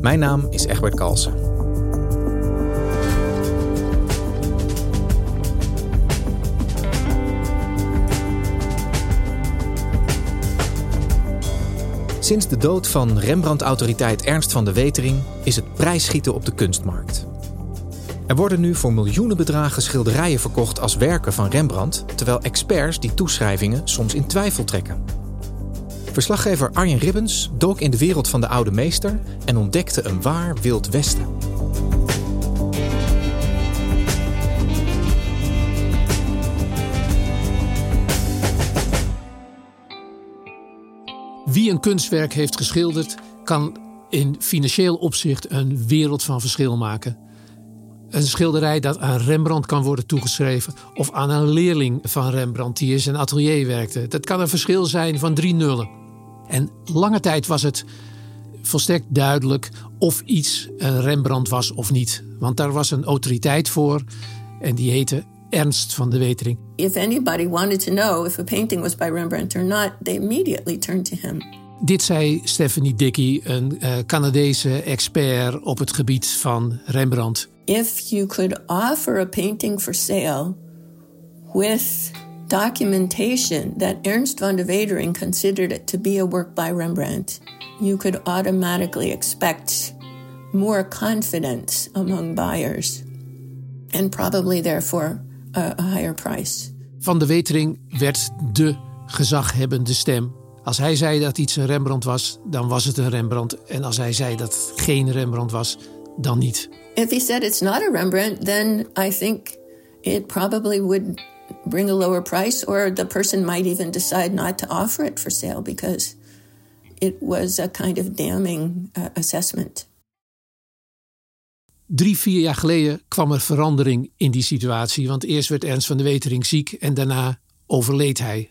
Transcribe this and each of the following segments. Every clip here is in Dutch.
Mijn naam is Egbert Kalsen. Sinds de dood van Rembrandt-autoriteit Ernst van de Wetering is het prijsschieten op de kunstmarkt. Er worden nu voor miljoenen bedragen schilderijen verkocht als werken van Rembrandt, terwijl experts die toeschrijvingen soms in twijfel trekken. Verslaggever Arjen Ribbens dook in de wereld van de oude meester en ontdekte een waar wild westen. Wie een kunstwerk heeft geschilderd, kan in financieel opzicht een wereld van verschil maken. Een schilderij dat aan Rembrandt kan worden toegeschreven of aan een leerling van Rembrandt die in zijn atelier werkte. Dat kan een verschil zijn van drie nullen. En lange tijd was het volstrekt duidelijk of iets een Rembrandt was of niet. Want daar was een autoriteit voor en die heette Ernst van de Wetering. If anybody wanted to know if a painting was by Rembrandt or not, they immediately turned to him. Dit zei Stephanie Dickey, een uh, Canadese expert op het gebied van Rembrandt. If you could offer a painting for sale with documentation that Ernst van de Wetering considered it to be a work by Rembrandt, you could automatically expect more confidence among buyers and probably therefore a, a higher price. Van de Wetering werd de gezaghebbende stem. Als hij zei dat iets een Rembrandt was, dan was het een Rembrandt. En als hij zei dat het geen Rembrandt was, dan niet. If he said it's not a Rembrandt, then I think it probably would bring a lower price, or the person might even decide not to offer it for sale because it was a kind of damning uh, assessment. Drie, vier jaar geleden kwam er verandering in die situatie. Want eerst werd Ernst van de Wetering ziek en daarna overleed hij.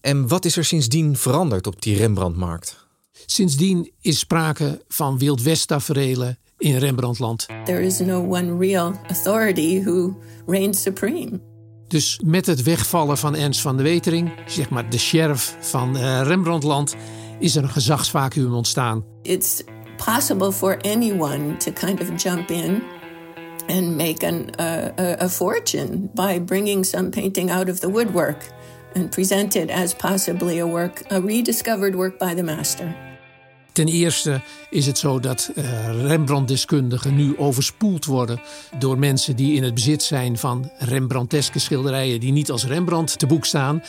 En wat is er sindsdien veranderd op die Rembrandtmarkt? Sindsdien is sprake van Wild West taferelen in Rembrandtland. There is no one real authority who reigns supreme. Dus met het wegvallen van Ernst van de Wetering, zeg maar de sheriff van uh, Rembrandtland, is er een gezagsvacuum ontstaan. It's possible for anyone to kind of jump in and make an, a fortune by bringing some painting out of the woodwork and present it as possibly a work, a rediscovered work by the master. Ten eerste is het zo dat uh, Rembrandt-deskundigen nu overspoeld worden door mensen die in het bezit zijn van Rembrandteske schilderijen die niet als Rembrandt te boek staan.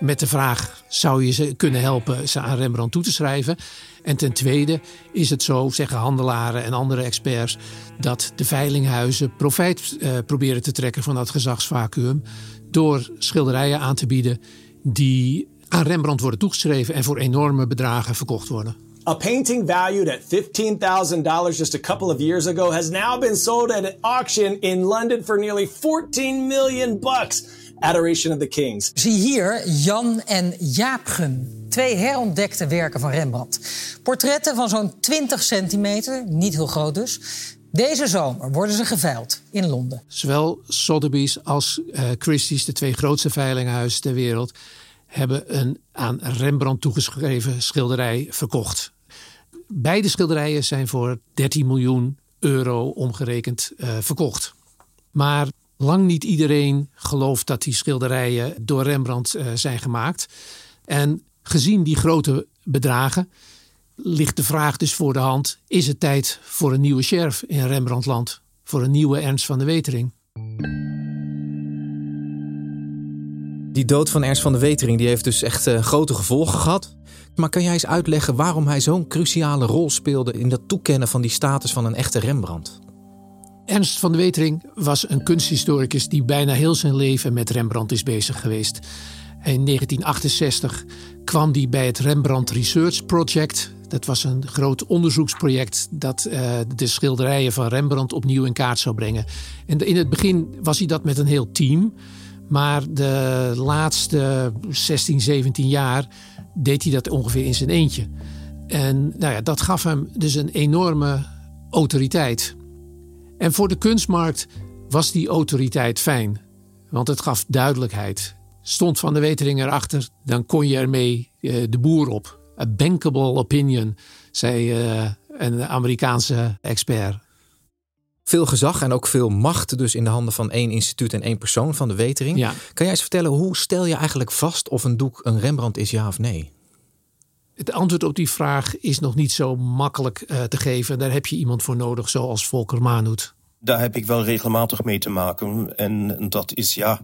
Met de vraag: zou je ze kunnen helpen ze aan Rembrandt toe te schrijven? En ten tweede is het zo, zeggen handelaren en andere experts, dat de veilinghuizen profijt uh, proberen te trekken van dat gezagsvacuum door schilderijen aan te bieden die aan Rembrandt worden toegeschreven en voor enorme bedragen verkocht worden. A painting valued at $15,000 just a couple of years ago has now been sold at an auction in London for nearly 14 million bucks. Adoration of the Kings. Zie hier Jan en Jaap Gun. Twee herontdekte werken van Rembrandt. Portretten van zo'n 20 centimeter, niet heel groot dus. Deze zomer worden ze geveild in Londen. Zowel Sotheby's als uh, Christie's, de twee grootste veilinghuizen ter wereld, hebben een aan Rembrandt toegeschreven schilderij verkocht. Beide schilderijen zijn voor 13 miljoen euro omgerekend uh, verkocht. Maar lang niet iedereen gelooft dat die schilderijen door Rembrandt uh, zijn gemaakt. En gezien die grote bedragen ligt de vraag dus voor de hand: is het tijd voor een nieuwe sheriff in Rembrandtland? Voor een nieuwe Ernst van de Wetering? Die dood van Ernst van de Wetering die heeft dus echt uh, grote gevolgen gehad. Maar kan jij eens uitleggen waarom hij zo'n cruciale rol speelde in dat toekennen van die status van een echte Rembrandt? Ernst van de Wetering was een kunsthistoricus die bijna heel zijn leven met Rembrandt is bezig geweest. In 1968 kwam hij bij het Rembrandt Research Project. Dat was een groot onderzoeksproject dat uh, de schilderijen van Rembrandt opnieuw in kaart zou brengen. En in het begin was hij dat met een heel team. Maar de laatste 16, 17 jaar deed hij dat ongeveer in zijn eentje. En nou ja, dat gaf hem dus een enorme autoriteit. En voor de kunstmarkt was die autoriteit fijn, want het gaf duidelijkheid. Stond Van de Wetering erachter, dan kon je ermee uh, de boer op. A bankable opinion, zei uh, een Amerikaanse expert. Veel gezag en ook veel macht dus in de handen van één instituut en één persoon van de Wetering. Ja. Kan jij eens vertellen, hoe stel je eigenlijk vast of een doek een Rembrandt is, ja of nee? Het antwoord op die vraag is nog niet zo makkelijk uh, te geven. Daar heb je iemand voor nodig, zoals Volker Manhoet. Daar heb ik wel regelmatig mee te maken. En dat is ja,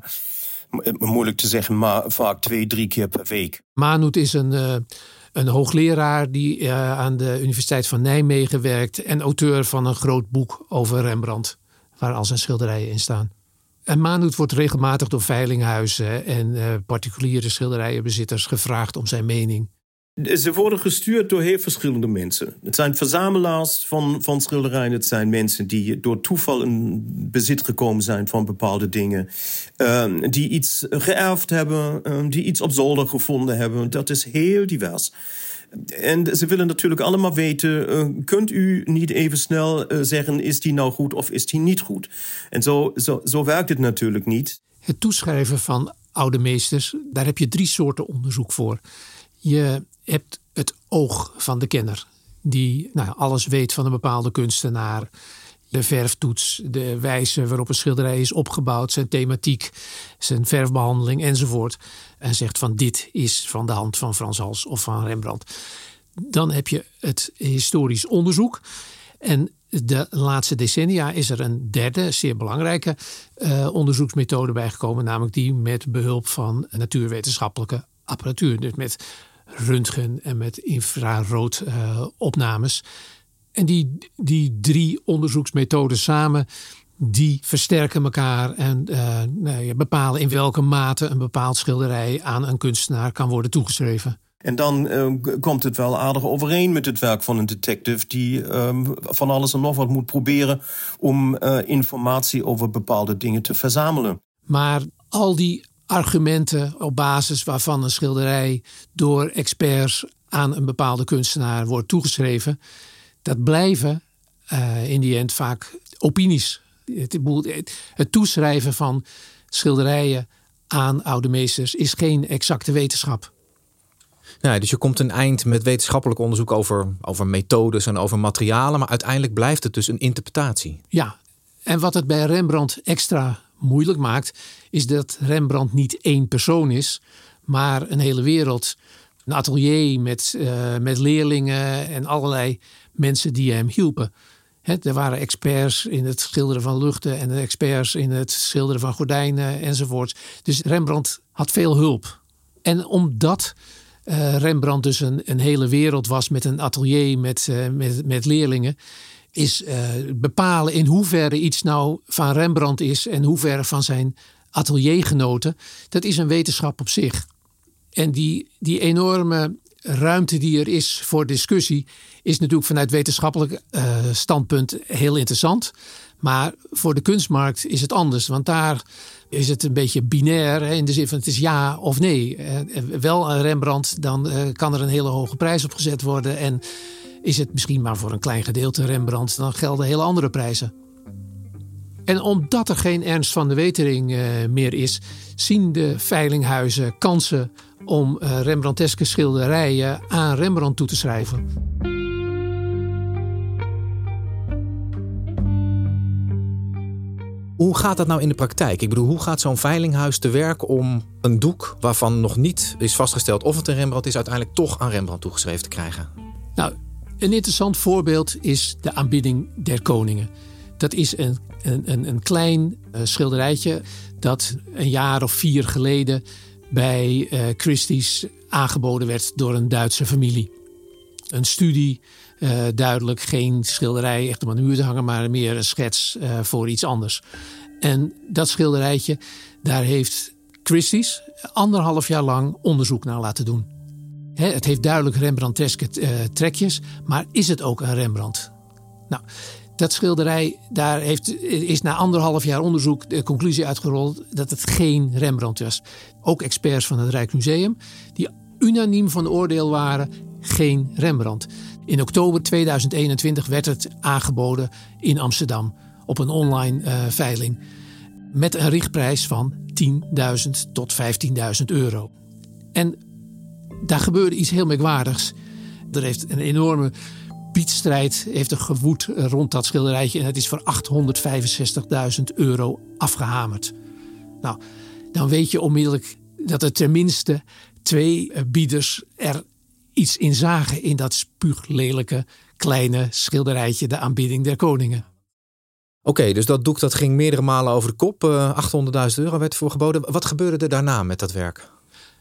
moeilijk te zeggen, maar vaak twee, drie keer per week. Manhoet is een, uh, een hoogleraar die uh, aan de Universiteit van Nijmegen werkt. En auteur van een groot boek over Rembrandt, waar al zijn schilderijen in staan. En Manhoet wordt regelmatig door veilinghuizen en uh, particuliere schilderijenbezitters gevraagd om zijn mening. Ze worden gestuurd door heel verschillende mensen. Het zijn verzamelaars van, van schilderijen. Het zijn mensen die door toeval in bezit gekomen zijn van bepaalde dingen. Um, die iets geërfd hebben, um, die iets op zolder gevonden hebben. Dat is heel divers. En ze willen natuurlijk allemaal weten: uh, kunt u niet even snel uh, zeggen: is die nou goed of is die niet goed? En zo, zo, zo werkt het natuurlijk niet. Het toeschrijven van oude meesters, daar heb je drie soorten onderzoek voor. Je hebt het oog van de kenner, die nou, alles weet van een bepaalde kunstenaar. De verftoets, de wijze waarop een schilderij is opgebouwd, zijn thematiek, zijn verfbehandeling enzovoort. En zegt van dit is van de hand van Frans Hals of van Rembrandt. Dan heb je het historisch onderzoek. En de laatste decennia is er een derde, zeer belangrijke uh, onderzoeksmethode bijgekomen. Namelijk die met behulp van natuurwetenschappelijke apparatuur. Dus met röntgen en met infrarood uh, opnames. En die, die drie onderzoeksmethoden samen, die versterken elkaar en uh, nou, bepalen in welke mate een bepaald schilderij aan een kunstenaar kan worden toegeschreven. En dan uh, komt het wel aardig overeen met het werk van een detective die um, van alles en nog wat moet proberen om uh, informatie over bepaalde dingen te verzamelen. Maar al die argumenten op basis waarvan een schilderij door experts aan een bepaalde kunstenaar wordt toegeschreven, dat blijven uh, in die end vaak opinies. Het, het toeschrijven van schilderijen aan oude meesters is geen exacte wetenschap. Ja, dus je komt een eind met wetenschappelijk onderzoek over, over methodes en over materialen, maar uiteindelijk blijft het dus een interpretatie. Ja, en wat het bij Rembrandt extra moeilijk maakt, is dat Rembrandt niet één persoon is, maar een hele wereld. Een atelier met, uh, met leerlingen en allerlei mensen die hem hielpen. He, er waren experts in het schilderen van luchten en experts in het schilderen van gordijnen enzovoort. Dus Rembrandt had veel hulp. En omdat uh, Rembrandt dus een, een hele wereld was met een atelier met, uh, met, met leerlingen, is uh, bepalen in hoeverre iets nou van Rembrandt is en hoeverre van zijn ateliergenoten, dat is een wetenschap op zich. En die, die enorme ruimte die er is voor discussie, is natuurlijk vanuit wetenschappelijk uh, standpunt heel interessant. Maar voor de kunstmarkt is het anders, want daar is het een beetje binair in de zin van het is ja of nee. Uh, wel een Rembrandt, dan kan er een hele hoge prijs op gezet worden. En is het misschien maar voor een klein gedeelte Rembrandt, dan gelden hele andere prijzen. En omdat er geen Ernst van de Wetering uh, meer is, zien de veilinghuizen kansen om uh, Rembrandteske schilderijen aan Rembrandt toe te schrijven. Hoe gaat dat nou in de praktijk? Ik bedoel, hoe gaat zo'n veilinghuis te werk om een doek waarvan nog niet is vastgesteld of het een Rembrandt is, uiteindelijk toch aan Rembrandt toegeschreven te krijgen? Nou, Een interessant voorbeeld is de aanbidding der koningen. Dat is een, een, een klein uh, schilderijtje dat een jaar of vier geleden bij uh, Christie's aangeboden werd door een Duitse familie. Een studie, uh, duidelijk geen schilderij echt op een muur te hangen, maar meer een schets voor iets anders. En dat schilderijtje, daar heeft Christie's anderhalf jaar lang onderzoek naar laten doen. Het heeft duidelijk Rembrandteske uh, trekjes, maar is het ook een Rembrandt? Nou, dat schilderij, daar heeft, is na anderhalf jaar onderzoek de conclusie uitgerold dat het geen Rembrandt was. Ook experts van het Rijksmuseum, die unaniem van oordeel waren, geen Rembrandt. In oktober 2021 werd het aangeboden in Amsterdam op een online uh, veiling. Met een richtprijs van 10.000 tot 15.000 euro. En daar gebeurde iets heel merkwaardigs. Er heeft een enorme biedstrijd heeft er gewoed rond dat schilderijtje. En het is voor 865.000 euro afgehamerd. Nou, dan weet je onmiddellijk dat er tenminste twee eh, bieders er iets in zagen in dat spuuglelijke kleine schilderijtje, de aanbidding der koningen. Oké, dus dat doek dat ging meerdere malen over de kop. Uh, eh, 800.000 euro werd voor geboden. Wat gebeurde er daarna met dat werk?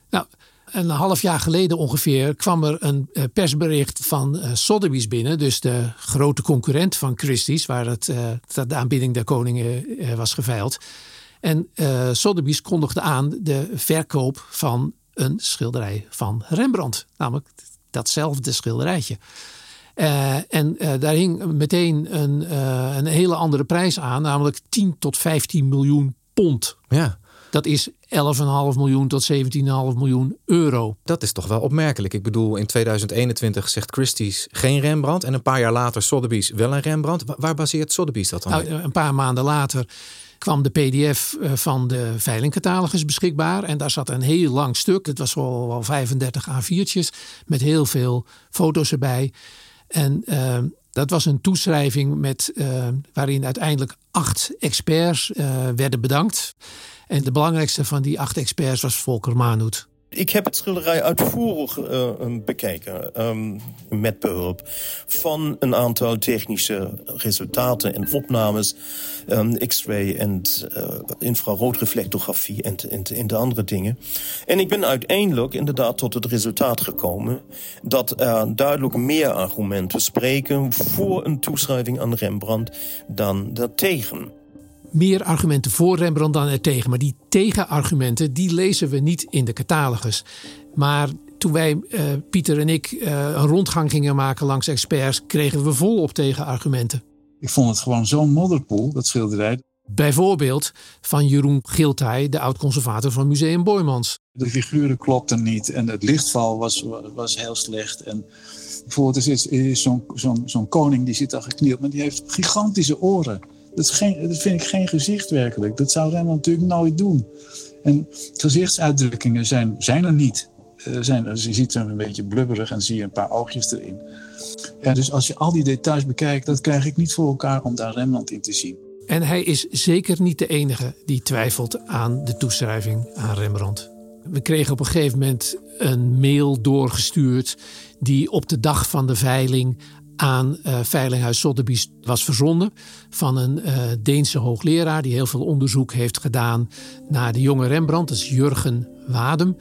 Nou, een half jaar geleden ongeveer kwam er een eh, persbericht van uh, Sotheby's binnen. Dus de grote concurrent van Christie's, waar het, de aanbidding der koningen was geveild. En uh, Sotheby's kondigde aan de verkoop van een schilderij van Rembrandt. Namelijk datzelfde schilderijtje. En daar hing meteen een, een hele andere prijs aan, namelijk 10 tot 15 miljoen pond. Ja. Dat is 11,5 miljoen tot 17,5 miljoen euro. Dat is toch wel opmerkelijk. Ik bedoel, in 2021 zegt Christie's geen Rembrandt. En een paar jaar later Sotheby's wel een Rembrandt. Waar baseert Sotheby's dat dan nou, Een paar maanden later kwam de pdf van de veilingcatalogus beschikbaar. En daar zat een heel lang stuk. Het was wel, wel 35 A4'tjes met heel veel foto's erbij. En uh, dat was een toeschrijving met, uh, waarin uiteindelijk acht experts uh, werden bedankt. En de belangrijkste van die acht experts was Volker Manhoet. Ik heb het schilderij uitvoerig uh, bekeken um, met behulp van een aantal technische resultaten en opnames, um, X-ray en uh, infraroodreflectografie en, en, en, de andere dingen. En ik ben uiteindelijk inderdaad tot het resultaat gekomen dat er duidelijk meer argumenten spreken voor een toeschrijving aan Rembrandt dan daartegen meer argumenten voor Rembrandt dan er tegen. Maar die tegenargumenten, die lezen we niet in de catalogus. Maar toen wij, uh, Pieter en ik, uh, een rondgang gingen maken langs experts, kregen we volop tegenargumenten. Ik vond het gewoon zo'n modderpoel, dat schilderij. Bijvoorbeeld van Jeroen Giltij, de oud-conservator van Museum Boymans. De figuren klopten niet en het lichtval was, was heel slecht. En bijvoorbeeld, er is zo'n zo'n zo'n koning die zit daar geknield, maar die heeft gigantische oren. Dat, geen, dat vind ik geen gezicht werkelijk. Dat zou Rembrandt natuurlijk nooit doen. En gezichtsuitdrukkingen zijn, zijn er niet. Uh, zijn, je ziet hem een beetje blubberig en zie je een paar oogjes erin. Ja, dus als je al die details bekijkt, dat krijg ik niet voor elkaar om daar Rembrandt in te zien. En hij is zeker niet de enige die twijfelt aan de toeschrijving aan Rembrandt. We kregen op een gegeven moment een mail doorgestuurd die op de dag van de veiling aan uh, Veilinghuis Sotheby's was verzonden van een uh, Deense hoogleraar die heel veel onderzoek heeft gedaan naar de jonge Rembrandt, dat is Jurgen Wadem.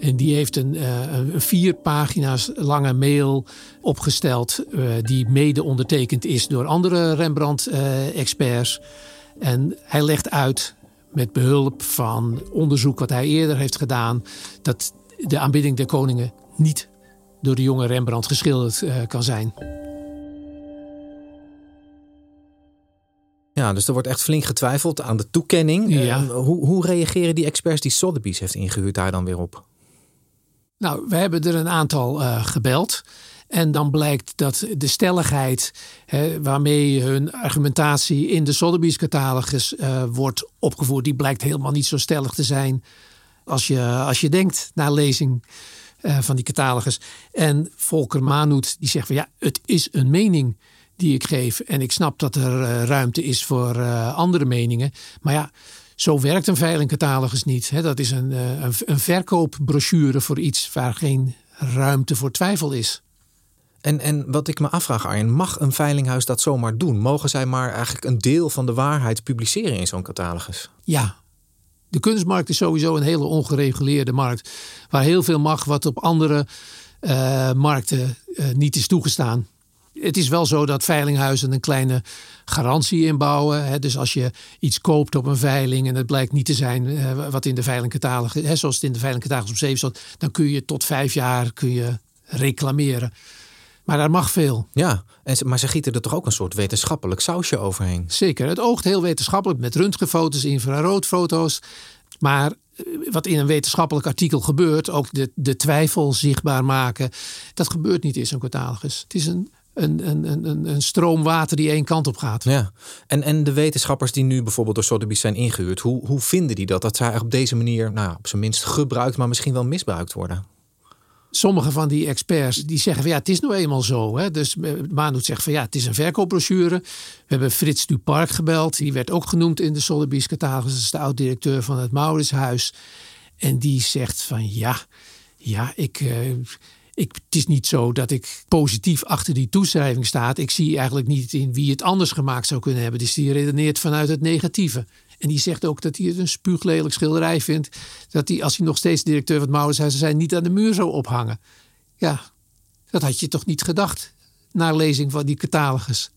En die heeft een, uh, een vier pagina's lange mail opgesteld die mede ondertekend is door andere Rembrandt-experts. en hij legt uit met behulp van onderzoek wat hij eerder heeft gedaan dat de aanbidding der koningen niet door de jonge Rembrandt geschilderd kan zijn. Ja, dus er wordt echt flink getwijfeld aan de toekenning. Ja. Uh, hoe, hoe reageren die experts die Sotheby's heeft ingehuurd daar dan weer op? Nou, we hebben er een aantal uh, gebeld. En dan blijkt dat de stelligheid hè, waarmee hun argumentatie in de Sotheby's catalogus uh, wordt opgevoerd, die blijkt helemaal niet zo stellig te zijn als je, als je denkt na lezing van die catalogus. En Volker Manhoet die zegt van ja, het is een mening die ik geef. En ik snap dat er uh, ruimte is voor uh, andere meningen. Maar ja, zo werkt een veilingcatalogus niet. Hè? Dat is een, uh, een, een verkoopbrochure voor iets waar geen ruimte voor twijfel is. En, en wat ik me afvraag, Arjen, mag een veilinghuis dat zomaar doen? Mogen zij maar eigenlijk een deel van de waarheid publiceren in zo'n catalogus? Ja. De kunstmarkt is sowieso een hele ongereguleerde markt. Waar heel veel mag wat op andere markten niet is toegestaan. Het is wel zo dat veilinghuizen een kleine garantie inbouwen. Hè. Dus als je iets koopt op een veiling en het blijkt niet te zijn uh, wat in de veilingcatalogus, zoals het in de veilingcatalogus op 7 staat, dan kun je tot vijf jaar kun je reclameren. Maar daar mag veel. Ja, en maar ze gieten er toch ook een soort wetenschappelijk sausje overheen? Zeker. Het oogt heel wetenschappelijk met röntgenfoto's, infraroodfoto's. Maar eh, wat in een wetenschappelijk artikel gebeurt, ook de, de twijfel zichtbaar maken, dat gebeurt niet in zo'n catalogus. Het is een, een, een, een, een stroom water die één kant op gaat. Ja, en, en de wetenschappers die nu bijvoorbeeld door Sotheby's zijn ingehuurd, hoe, hoe vinden die dat? Dat zij op deze manier, nou, op zijn minst gebruikt, maar misschien wel misbruikt worden? sommige van die experts die zeggen van ja, het is nou eenmaal zo. Hè? Dus Manoet zegt van ja, het is een verkoopbrochure. We hebben Frits Dupark gebeld. Die werd ook genoemd in de Sotheby's catalogus. Dat is de oud-directeur van het Mauritshuis. En die zegt van ja, ja, ik... Uh, ik, het is niet zo dat ik positief achter die toeschrijving staat. Ik zie eigenlijk niet in wie het anders gemaakt zou kunnen hebben. Dus die redeneert vanuit het negatieve. En die zegt ook dat hij het een spuuglelijk schilderij vindt. Dat hij, als hij nog steeds directeur van het Mauritshuis zijn, niet aan de muur zou ophangen. Ja, dat had je toch niet gedacht na lezing van die catalogus.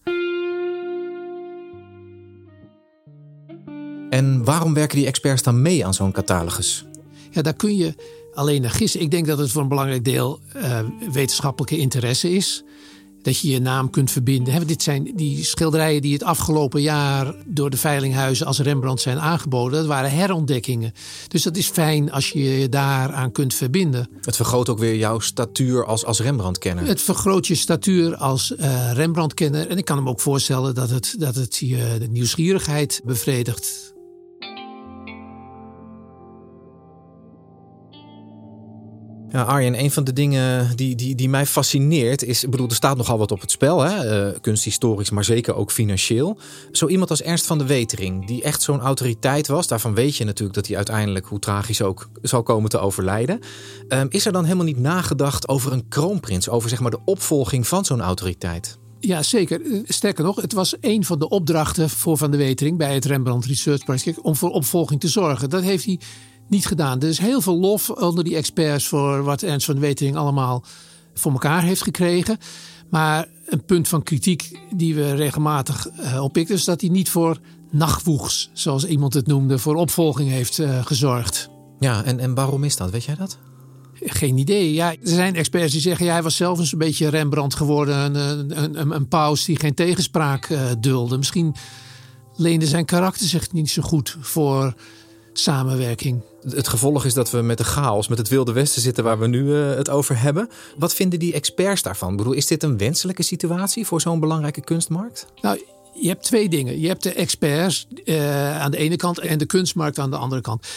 En waarom werken die experts dan mee aan zo'n catalogus? Ja, daar kun je alleen naar gissen. Ik denk dat het voor een belangrijk deel uh, wetenschappelijke interesse is dat je je naam kunt verbinden. Dit zijn die schilderijen die het afgelopen jaar door de veilinghuizen als Rembrandt zijn aangeboden. Dat waren herontdekkingen. Dus dat is fijn als je je daaraan kunt verbinden. Het vergroot ook weer jouw statuur als, als Rembrandt-kenner. Het vergroot je statuur als uh, Rembrandt-kenner. En ik kan hem ook voorstellen dat het, dat het je de nieuwsgierigheid bevredigt. Ja, Arjen, een van de dingen die, die, die mij fascineert is, ik bedoel, er staat nogal wat op het spel, hè? Uh, kunsthistorisch, maar zeker ook financieel. Zo iemand als Ernst van de Wetering, die echt zo'n autoriteit was, daarvan weet je natuurlijk dat hij uiteindelijk, hoe tragisch ook, zal komen te overlijden. Um, is er dan helemaal niet nagedacht over een kroonprins, over zeg maar de opvolging van zo'n autoriteit? Ja, zeker. Sterker nog, het was een van de opdrachten voor Van de Wetering bij het Rembrandt Research Project om voor opvolging te zorgen. Dat heeft hij niet gedaan. Er is heel veel lof onder die experts voor wat Ernst van de Wetering allemaal voor elkaar heeft gekregen. Maar een punt van kritiek die we regelmatig uh, oppikken is dat hij niet voor nachtwoegs, zoals iemand het noemde, voor opvolging heeft uh, gezorgd. Ja, en, en waarom is dat? Weet jij dat? Geen idee. Ja, er zijn experts die zeggen, ja, hij was zelf eens een beetje Rembrandt geworden. Een, een, een, een paus die geen tegenspraak uh, dulde. Misschien leende zijn karakter zich niet zo goed voor samenwerking. Het gevolg is dat we met de chaos, met het Wilde Westen zitten waar we nu uh, het over hebben. Wat vinden die experts daarvan? Ik bedoel, is dit een wenselijke situatie voor zo'n belangrijke kunstmarkt? Nou, je hebt twee dingen. Je hebt de experts uh, aan de ene kant en de kunstmarkt aan de andere kant.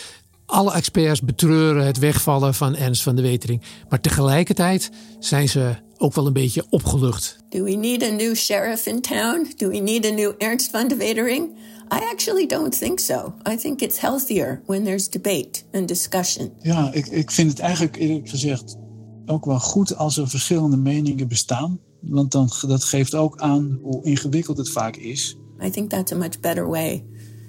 Alle experts betreuren het wegvallen van Ernst van de Wetering. Maar tegelijkertijd zijn ze ook wel een beetje opgelucht. Do we need a new sheriff in town? Do we need a new Ernst van de Wetering? I actually don't think so. I think it's healthier when there's debate and discussion. Ja, ik, ik vind het eigenlijk eerlijk gezegd ook wel goed als er verschillende meningen bestaan. Want dan, dat geeft ook aan hoe ingewikkeld het vaak is. I think that's a much better way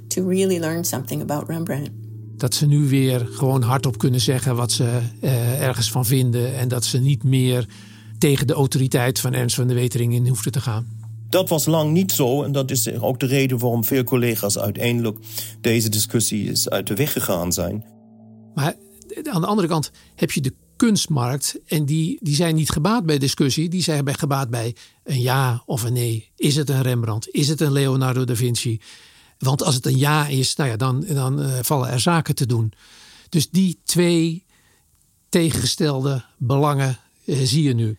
to really learn something about Rembrandt. Dat ze nu weer gewoon hardop kunnen zeggen wat ze uh, ergens van vinden. En dat ze niet meer tegen de autoriteit van Ernst van de Wetering in hoefden te gaan. Dat was lang niet zo en dat is ook de reden waarom veel collega's uiteindelijk deze discussie is uit de weg gegaan zijn. Maar aan de andere kant heb je de kunstmarkt en die, die zijn niet gebaat bij discussie, die zijn gebaat bij een ja of een nee. Is het een Rembrandt? Is het een Leonardo da Vinci? Want als het een ja is, nou ja, dan, dan uh, vallen er zaken te doen. Dus die twee tegengestelde belangen uh, zie je nu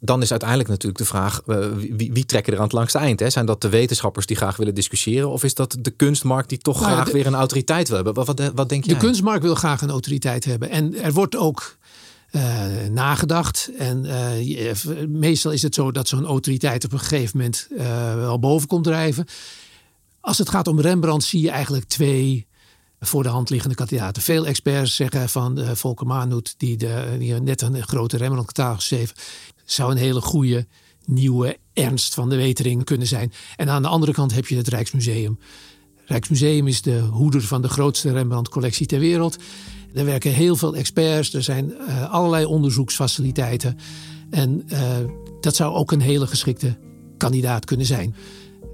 dan is uiteindelijk natuurlijk de vraag: uh, wie, wie, trekken er aan het langste eind? Hè? Zijn dat de wetenschappers die graag willen discussiëren? Of is dat de kunstmarkt die toch nou, graag weer een autoriteit wil hebben? Wat, wat, wat denk je? De kunstmarkt wil graag een autoriteit hebben. En er wordt ook uh, nagedacht. En uh, meestal is het zo dat zo'n autoriteit op een gegeven moment wel boven komt drijven. Als het gaat om Rembrandt, zie je eigenlijk twee voor de hand liggende kandidaten. Veel experts zeggen van Volker Manoet, die, de, die net een grote Rembrandt-catalogus heeft zou een hele goede nieuwe Ernst van de Wetering kunnen zijn. En aan de andere kant heb je het Rijksmuseum. Rijksmuseum is de hoeder van de grootste Rembrandt-collectie ter wereld. Er werken heel veel experts, er zijn uh, allerlei onderzoeksfaciliteiten. En uh, dat zou ook een hele geschikte kandidaat kunnen zijn.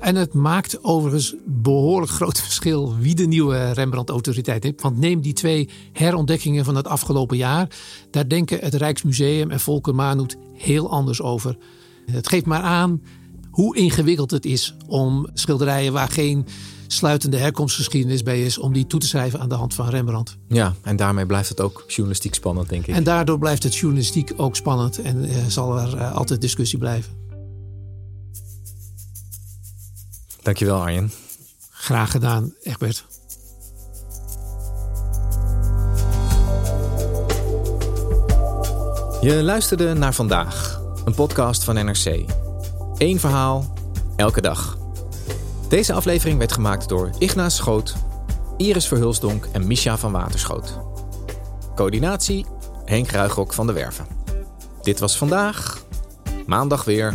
En het maakt overigens behoorlijk groot verschil wie de nieuwe Rembrandt-autoriteit heeft. Want neem die twee herontdekkingen van het afgelopen jaar. Daar denken het Rijksmuseum en Volker Manhoet heel anders over. Het geeft maar aan hoe ingewikkeld het is om schilderijen waar geen sluitende herkomstgeschiedenis bij is, om die toe te schrijven aan de hand van Rembrandt. Ja, en daarmee blijft het ook journalistiek spannend, denk ik. En daardoor blijft het journalistiek ook spannend en uh, zal er uh, altijd discussie blijven. Dankjewel, Arjen. Graag gedaan, Egbert. Je luisterde naar vandaag, een podcast van NRC. Eén verhaal, elke dag. Deze aflevering werd gemaakt door Ignaas Schoot, Iris Verhulsdonk en Misha van Waterschoot. Coördinatie Henk Ruigrok van de Werven. Dit was vandaag, maandag weer.